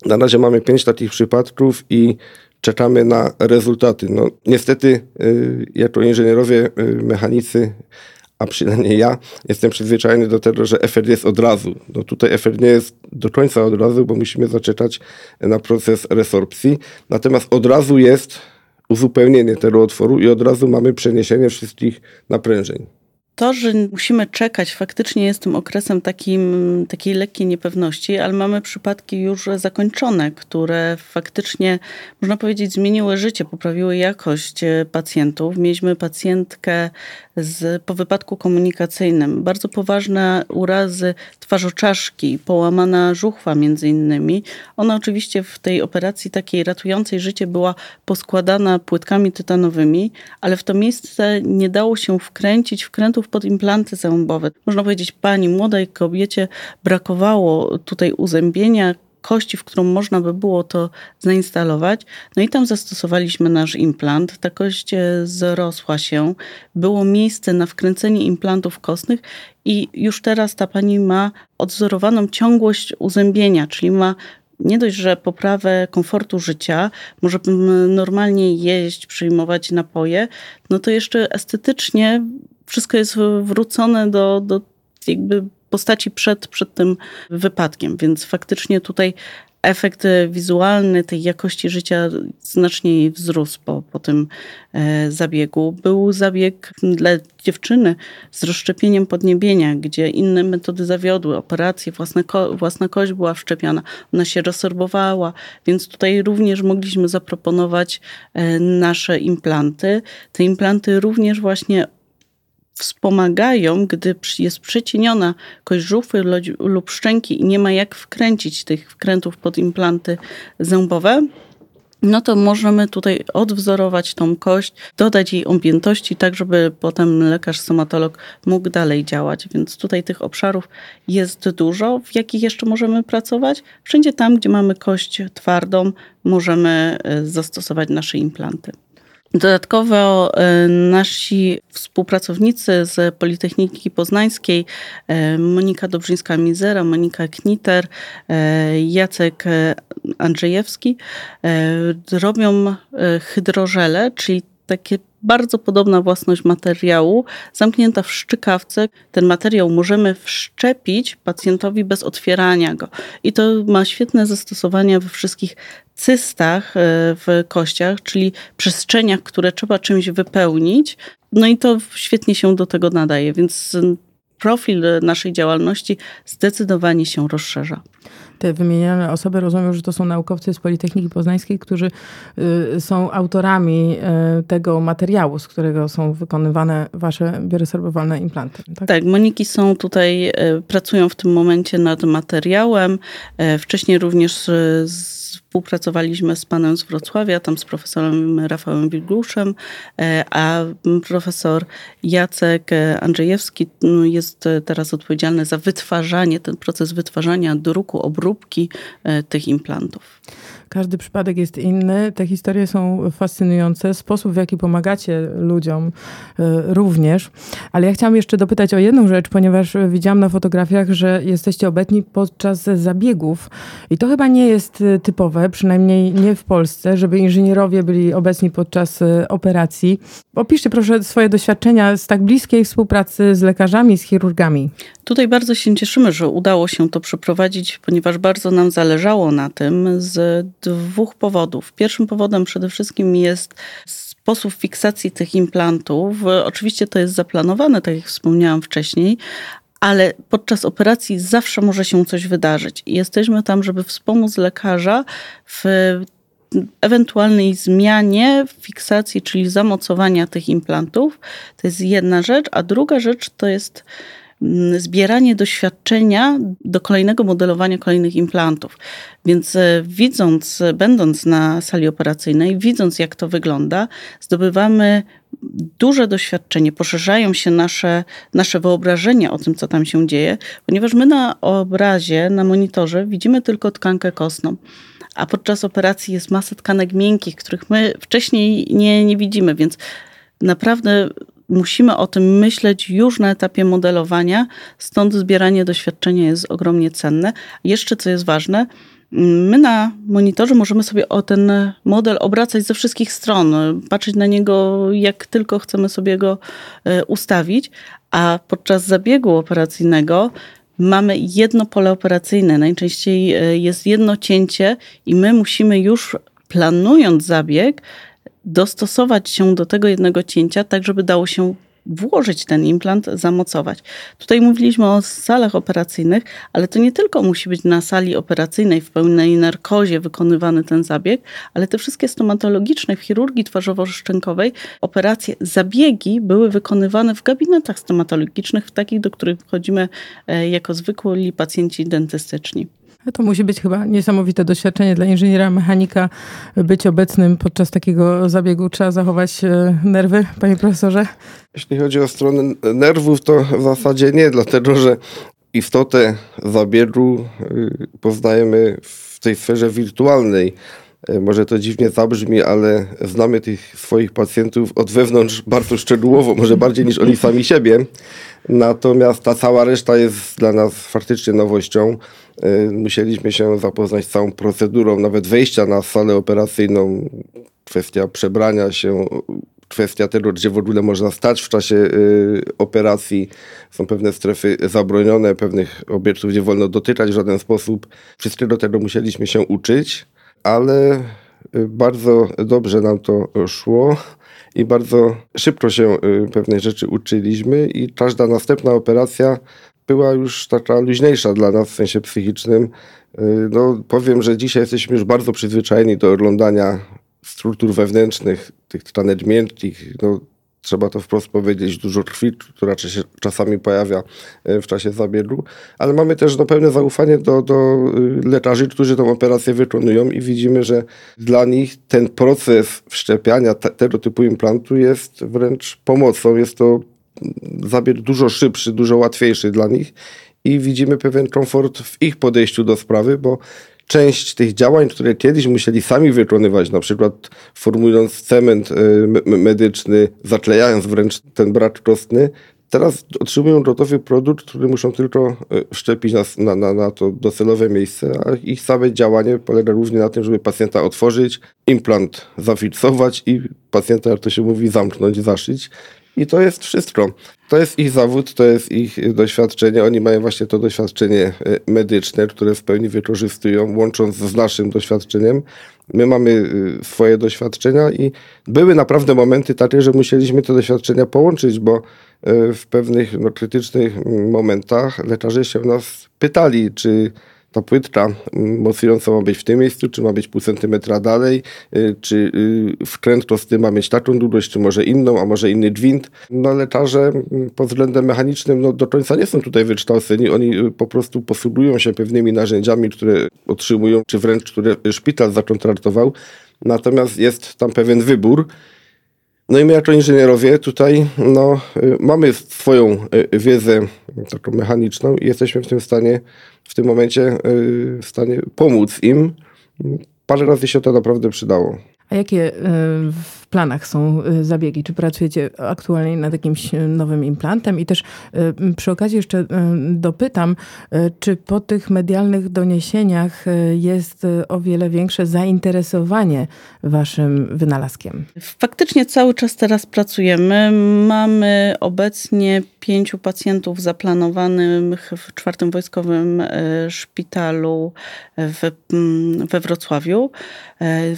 [SPEAKER 4] Na razie mamy pięć takich przypadków i czekamy na rezultaty. No, niestety, y, jako inżynierowie y, mechanicy, a przynajmniej ja jestem przyzwyczajony do tego, że efekt jest od razu. No tutaj efekt nie jest do końca od razu, bo musimy zaczekać na proces resorpcji. Natomiast od razu jest uzupełnienie tego otworu i od razu mamy przeniesienie wszystkich naprężeń
[SPEAKER 3] to, że musimy czekać, faktycznie jest tym okresem takim, takiej lekkiej niepewności, ale mamy przypadki już zakończone, które faktycznie, można powiedzieć, zmieniły życie, poprawiły jakość e, pacjentów. Mieliśmy pacjentkę z, po wypadku komunikacyjnym, bardzo poważne urazy twarzoczaszki, połamana żuchwa między innymi. Ona oczywiście w tej operacji takiej ratującej życie była poskładana płytkami tytanowymi, ale w to miejsce nie dało się wkręcić pod implanty zębowe. Można powiedzieć, pani młodej kobiecie brakowało tutaj uzębienia, kości, w którą można by było to zainstalować. No i tam zastosowaliśmy nasz implant. Ta kość e, zrosła się. Było miejsce na wkręcenie implantów kostnych i już teraz ta pani ma odzorowaną ciągłość uzębienia, czyli ma nie dość, że poprawę komfortu życia, może normalnie jeść, przyjmować napoje, no to jeszcze estetycznie wszystko jest wrócone do, do jakby postaci przed, przed tym wypadkiem, więc faktycznie tutaj efekt wizualny tej jakości życia znacznie wzrósł po, po tym e, zabiegu. Był zabieg dla dziewczyny z rozszczepieniem podniebienia, gdzie inne metody zawiodły, operacje, własna, ko własna kość była wszczepiana, ona się resorbowała, więc tutaj również mogliśmy zaproponować e, nasze implanty. Te implanty również właśnie wspomagają, gdy jest przecieniona kość żuchwy lub szczęki i nie ma jak wkręcić tych wkrętów pod implanty zębowe, no to możemy tutaj odwzorować tą kość, dodać jej objętości, tak żeby potem lekarz stomatolog mógł dalej działać. Więc tutaj tych obszarów jest dużo, w jakich jeszcze możemy pracować. Wszędzie tam, gdzie mamy kość twardą, możemy e, zastosować nasze implanty. Dodatkowo e, nasi współpracownicy z Politechniki Poznańskiej, e, Monika Dobrzyńska-Mizera, Monika Kniter, e, Jacek Andrzejewski, robią hydrożele, czyli takie bardzo podobna własność materiału, zamknięta w szczykawce. Ten materiał możemy wszczepić pacjentowi bez otwierania go. I to ma świetne zastosowania we wszystkich cystach e, w kościach, czyli przestrzeniach, które trzeba czymś wypełnić. No i to świetnie się do tego nadaje, więc profil naszej działalności zdecydowanie się rozszerza
[SPEAKER 2] te wymienione osoby rozumiem, że to są naukowcy z Politechniki Poznańskiej, którzy y, są autorami y, tego materiału, z którego są wykonywane wasze bioresorbowalne implanty.
[SPEAKER 3] Tak? tak, Moniki są tutaj, y, pracują w tym momencie nad materiałem. Wcześniej również Współpracowaliśmy z panem z Wrocławia, tam z profesorem Rafałem Wilgluszem, e, a profesor Jacek Andrzejewski no, jest teraz odpowiedzialny za wytwarzanie, ten proces wytwarzania druku, obróbki e, tych implantów.
[SPEAKER 2] Każdy przypadek jest inny. Te historie są fascynujące. Sposób, w jaki pomagacie ludziom y, również. Ale ja chciałam jeszcze dopytać o jedną rzecz, ponieważ widziałam na fotografiach, że jesteście obecni podczas zabiegów. I to chyba nie jest y, typowe, przynajmniej nie w Polsce, żeby inżynierowie byli obecni podczas y, operacji. Opiszcie proszę swoje doświadczenia z tak bliskiej współpracy z lekarzami, z chirurgami.
[SPEAKER 3] Tutaj bardzo się cieszymy, że udało się to przeprowadzić, ponieważ bardzo nam zależało na tym z dwóch powodów. Pierwszym powodem przede wszystkim jest sposób fiksacji tych implantów. Oczywiście to jest zaplanowane, tak jak wspomniałam wcześniej, ale podczas operacji zawsze może się coś wydarzyć. I jesteśmy tam, żeby wspomóc lekarza w ewentualnej zmianie fiksacji, czyli zamocowania tych implantów. To jest jedna rzecz, a druga rzecz to jest zbieranie doświadczenia do kolejnego modelowania kolejnych implantów. Więc e, widząc, będąc na sali operacyjnej, widząc jak to wygląda, zdobywamy duże doświadczenie, poszerzają się nasze, nasze wyobrażenia o tym, co tam się dzieje, ponieważ my na obrazie, na monitorze widzimy tylko tkankę kostną a podczas operacji jest masa tkanek miękkich, których my wcześniej nie, nie widzimy, więc naprawdę musimy o tym myśleć już na etapie modelowania, stąd zbieranie doświadczenia jest ogromnie cenne. Jeszcze co jest ważne, My na monitorze możemy sobie o ten model obracać ze wszystkich stron, patrzeć na niego jak tylko chcemy sobie go e, ustawić, a podczas zabiegu operacyjnego mamy jedno pole operacyjne. Najczęściej e, jest jedno cięcie i my musimy już planując zabieg, dostosować się do tego jednego cięcia, tak żeby dało się włożyć ten implant, zamocować. Tutaj mówiliśmy o salach operacyjnych, ale to nie tylko musi być na sali operacyjnej w pełnej narkozie wykonywany ten zabieg, ale te wszystkie stomatologiczne w chirurgii twarzowo-szczękowej operacje, zabiegi były wykonywane w gabinetach stomatologicznych, w takich, do których wchodzimy e, jako zwykli pacjenci dentystyczni.
[SPEAKER 2] To musi być chyba niesamowite doświadczenie dla inżyniera mechanika być obecnym podczas takiego zabiegu. Trzeba zachować e, nerwy, panie profesorze?
[SPEAKER 4] Jeśli chodzi o stronę nerwów, to w zasadzie nie, dlatego że istotę zabiegu y, poznajemy w tej sferze wirtualnej. E, może to dziwnie zabrzmi, ale znamy tych swoich pacjentów od wewnątrz bardzo szczegółowo, może bardziej niż oni sami siebie. Natomiast ta cała reszta jest dla nas faktycznie nowością. E, musieliśmy się zapoznać z całą procedurą, nawet wejścia na salę operacyjną, kwestia przebrania się, kwestia tego, gdzie w ogóle można stać w czasie y, operacji. Są pewne strefy zabronione, pewnych obiektów, gdzie wolno dotykać w żaden sposób. Wszystkiego tego musieliśmy się uczyć ale y, bardzo dobrze nam to szło i bardzo szybko się y, pewnej rzeczy uczyliśmy i każda następna operacja była już taka luźniejsza dla nas w sensie psychicznym. Y, no, powiem, że dzisiaj jesteśmy już bardzo przyzwyczajeni do oglądania struktur wewnętrznych, tych tkanek miękkich. No, trzeba to wprost powiedzieć, dużo krwi, która się czasami pojawia e, w czasie zabiegu, ale mamy też no, pełne zaufanie do, do y, lekarzy, którzy tę operację wykonują i widzimy, że dla nich ten proces wszczepiania te, tego typu implantu jest wręcz pomocą. Jest to zabieg dużo szybszy, dużo łatwiejszy dla nich i widzimy pewien komfort w ich podejściu do sprawy, bo część tych działań, które kiedyś musieli sami wykonywać, na przykład formując cement e, medyczny, zaklejając wręcz ten brak kostny, teraz otrzymują gotowy produkt, który muszą tylko e, wszczepić na, na, na to docelowe miejsce, a ich całe działanie polega głównie na tym, żeby pacjenta otworzyć, implant zafiksować i pacjenta, jak to się mówi, zamknąć, zaszyć. I to jest wszystko. To jest ich zawód, to jest ich doświadczenie. Oni mają właśnie to doświadczenie e, medyczne, które w pełni wykorzystują, łącząc z naszym doświadczeniem. My mamy e, swoje doświadczenia i były naprawdę momenty takie, że musieliśmy te doświadczenia połączyć, bo e, w pewnych no, krytycznych momentach lekarze się nas pytali, czy ta płytka mocująca ma być w tym miejscu, czy ma być pół centymetra dalej, y, czy y, wkręt prosty ma mieć taką długość, czy może inną, a może inny gwint. No lekarze pod względem mechanicznym no, do końca nie są tutaj wykształceni, oni y, po prostu posługują się pewnymi narzędziami, które otrzymują, czy wręcz które szpital zakontraktował. Natomiast jest tam pewien wybór, no i my jako inżynierowie tutaj no, mamy swoją wiedzę taką mechaniczną i jesteśmy w tym stanie w tym momencie y, w stanie pomóc im. Parę razy się to naprawdę przydało.
[SPEAKER 2] A jakie y, w planach są y, zabiegi? Czy pracujecie aktualnie nad jakimś nowym implantem? I też przy okazji jeszcze dopytam, czy po tych medialnych doniesieniach jest o wiele większe zainteresowanie waszym wynalazkiem?
[SPEAKER 3] Faktycznie cały czas teraz pracujemy. Mamy obecnie pięciu pacjentów zaplanowanych w czwartym wojskowym e, szpitalu w, we Wrocławiu. E,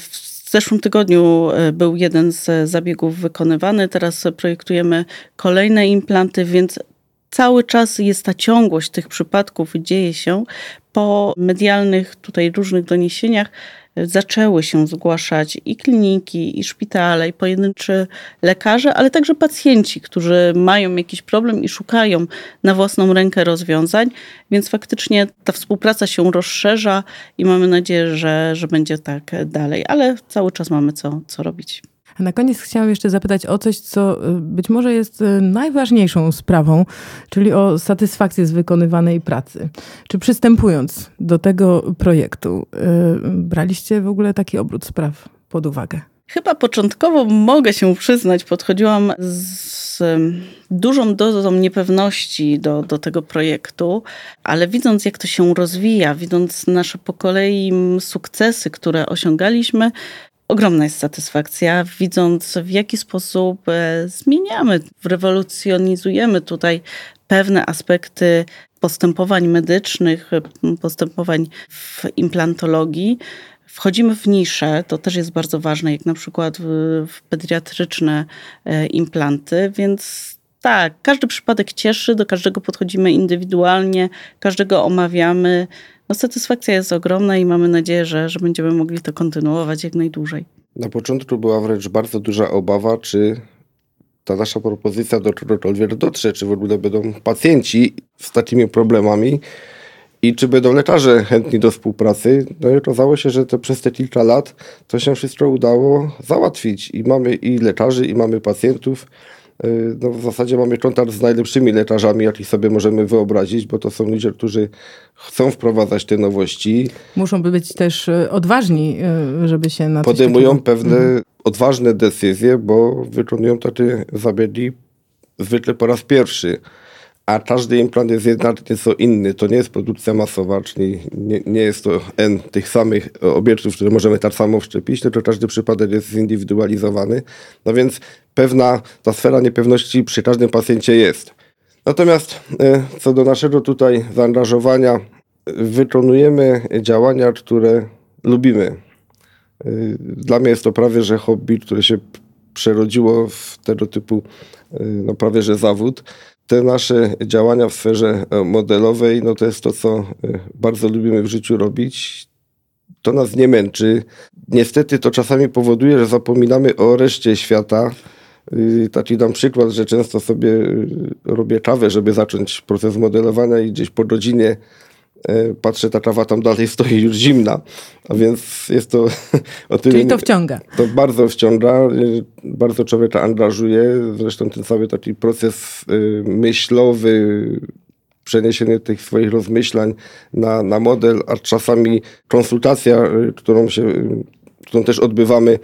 [SPEAKER 3] zeszłym tygodniu e, był jeden z zabiegów wykonywany. Teraz projektujemy kolejne implanty, więc cały czas jest ta ciągłość tych przypadków, dzieje się po medialnych tutaj różnych doniesieniach zaczęły się zgłaszać i kliniki, i szpitale, i pojedynczy lekarze, ale także pacjenci, którzy mają jakiś problem i szukają na własną rękę rozwiązań, więc faktycznie ta współpraca się rozszerza i mamy nadzieję, że, że będzie tak dalej, ale cały czas mamy co, co robić.
[SPEAKER 2] A na koniec chciałam jeszcze zapytać o coś, co y, być może jest y, najważniejszą sprawą, czyli o satysfakcję z wykonywanej pracy. Czy przystępując do tego projektu, y, braliście w ogóle taki obrót spraw pod uwagę?
[SPEAKER 3] Chyba początkowo mogę się przyznać, podchodziłam z dużą dozą niepewności do, do tego projektu, ale widząc jak to się rozwija, widząc nasze po kolei sukcesy, które osiągaliśmy, ogromna jest satysfakcja, widząc w jaki sposób e, zmieniamy, rewolucjonizujemy tutaj pewne aspekty postępowań medycznych, postępowań w implantologii. Wchodzimy w nisze, to też jest bardzo ważne, jak na przykład w, pediatryczne e, implanty, więc tak, każdy przypadek cieszy, do każdego podchodzimy indywidualnie, każdego omawiamy. No, satysfakcja jest ogromna i mamy nadzieję, że, że będziemy mogli to kontynuować jak najdłużej.
[SPEAKER 4] Na początku była wręcz bardzo duża obawa, czy ta nasza propozycja do czegokolwiek dotrze, czy w ogóle będą pacjenci z takimi problemami i czy będą lekarze chętni do współpracy. No i okazało się, że to przez te kilka lat to się wszystko udało załatwić i mamy i lekarzy, i mamy pacjentów. Y, no w zasadzie mamy kontakt z najlepszymi lekarzami, jakich sobie możemy wyobrazić, bo to są ludzie, którzy chcą wprowadzać te nowości.
[SPEAKER 2] Muszą być też y, odważni, y, żeby się na
[SPEAKER 4] Podejmują takiego... pewne mhm. odważne decyzje, bo wykonują takie zabiegi zwykle po raz pierwszy a każdy implant jest jednak nieco inny. To nie jest produkcja masowa, czyli nie, nie jest to N tych samych obiektów, które możemy tak samo wszczepić, tylko każdy przypadek jest zindywidualizowany. No więc pewna ta sfera niepewności przy każdym pacjencie jest. Natomiast e, co do naszego tutaj zaangażowania, wykonujemy działania, które lubimy. E, dla mnie jest to prawie, że hobby, które się przerodziło w tego typu e, no prawie, że zawód te nasze działania w sferze e, modelowej, no to jest to, co e, bardzo lubimy w życiu robić. To nas nie męczy. Niestety to czasami powoduje, że zapominamy o reszcie świata. Y, taki dam przykład, że często sobie y, robię kawę, żeby zacząć proces modelowania i gdzieś po godzinie patrzę, ta kawa tam dalej stoi już zimna, a więc jest to *laughs*
[SPEAKER 2] o. Czyli to wciąga.
[SPEAKER 4] To bardzo wciąga, e, bardzo człowieka angażuje, zresztą ten cały taki proces e, myślowy, przeniesienie tych swoich rozmyślań na, na model, a czasami konsultacja, którą się którą też odbywamy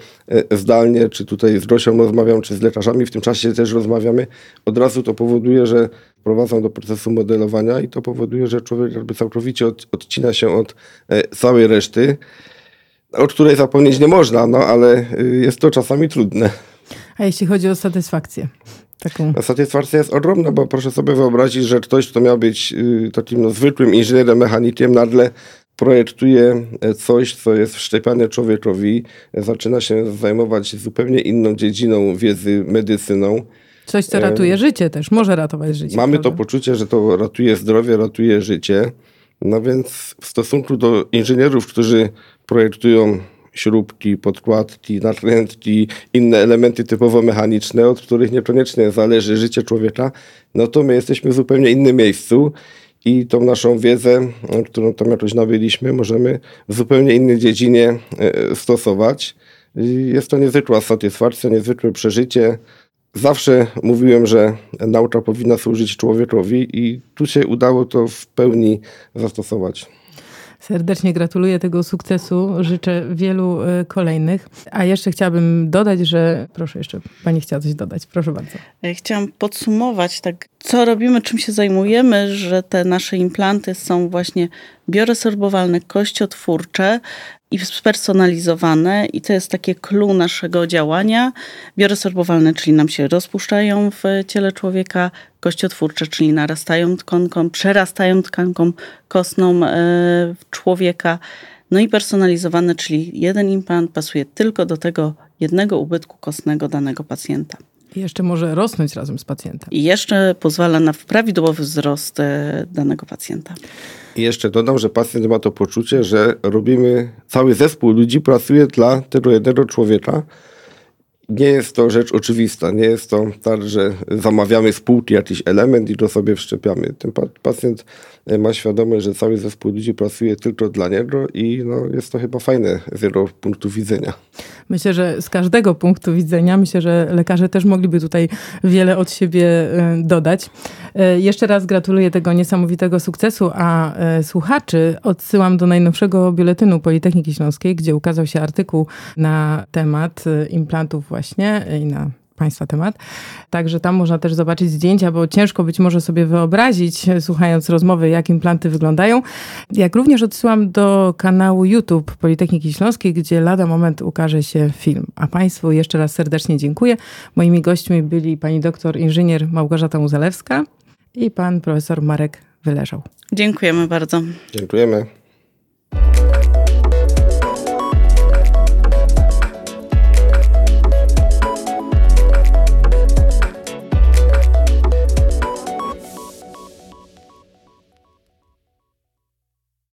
[SPEAKER 4] zdalnie, czy tutaj z Rosią rozmawiam, czy z lekarzami, w tym czasie też rozmawiamy, od razu to powoduje, że wprowadzam do procesu modelowania i to powoduje, że człowiek jakby całkowicie od, odcina się od e, całej reszty, od której zapomnieć nie można, no ale e, jest to czasami trudne.
[SPEAKER 2] A jeśli chodzi o satysfakcję? Taką...
[SPEAKER 4] Satysfakcja jest ogromna, bo proszę sobie wyobrazić, że ktoś, kto miał być y, takim no, zwykłym inżynierem, mechanikiem, nagle projektuje e, coś, co jest wszczepiane człowiekowi, zaczyna się zajmować zupełnie inną dziedziną wiedzy, medycyną.
[SPEAKER 2] Coś, co ratuje życie też, może ratować życie.
[SPEAKER 4] Mamy prawda? to poczucie, że to ratuje zdrowie, ratuje życie. No więc w stosunku do inżynierów, którzy projektują śrubki, podkładki, nakrętki, inne elementy typowo mechaniczne, od których niekoniecznie zależy życie człowieka, no to my jesteśmy w zupełnie innym miejscu i tą naszą wiedzę, którą tam jakoś nabyliśmy, możemy w zupełnie innej dziedzinie e, stosować. Jest to niezwykła satysfakcja, niezwykłe przeżycie. Zawsze mówiłem, że nauka powinna służyć człowiekowi i tu się udało to w pełni zastosować.
[SPEAKER 2] Serdecznie gratuluję tego sukcesu. Życzę wielu e, kolejnych. A jeszcze chciałabym dodać, że proszę jeszcze, pani chciała coś dodać. Proszę bardzo.
[SPEAKER 3] Chciałam podsumować tak, co robimy, czym się zajmujemy, że te nasze implanty są właśnie bioresorbowalne, kościotwórcze, i spersonalizowane i to jest takie clue naszego działania. Bioresorbowalne, czyli nam się rozpuszczają w ciele człowieka, kościotwórcze, czyli narastają tkanką, przerastają tkanką kostną e, człowieka. No i personalizowane, czyli jeden implant pasuje tylko do tego jednego ubytku kostnego danego pacjenta.
[SPEAKER 2] I jeszcze może rosnąć razem z pacjentem.
[SPEAKER 3] I jeszcze pozwala na prawidłowy wzrost e, danego pacjenta.
[SPEAKER 4] I jeszcze dodam, że pacjent ma to poczucie, że robimy, cały zespół ludzi pracuje dla tego jednego człowieka. Nie jest to rzecz oczywista, nie jest to tak, że zamawiamy z półki jakiś element i to sobie wszczepiamy. Ten pacjent ma świadomość, że cały zespół ludzi pracuje tylko dla niego i no, jest to chyba fajne z jego punktu widzenia.
[SPEAKER 2] Myślę, że z każdego punktu widzenia, myślę, że lekarze też mogliby tutaj wiele od siebie e, dodać. E, jeszcze raz gratuluję tego niesamowitego sukcesu, a słuchaczy odsyłam do najnowszego biuletynu Politechniki Śląskiej, gdzie ukazał się artykuł na temat implantów właśnie i na Państwa temat. Także tam można też zobaczyć zdjęcia, bo ciężko być może sobie wyobrazić, słuchając rozmowy, jak implanty wyglądają. Jak również odsyłam do kanału YouTube Politechniki Śląskiej, gdzie lada moment ukaże się film. A Państwu jeszcze raz serdecznie dziękuję. Moimi gośćmi byli pani doktor inżynier Małgorzata Muzalewska i pan profesor Marek Wyleżał.
[SPEAKER 3] Dziękujemy bardzo.
[SPEAKER 4] Dziękujemy.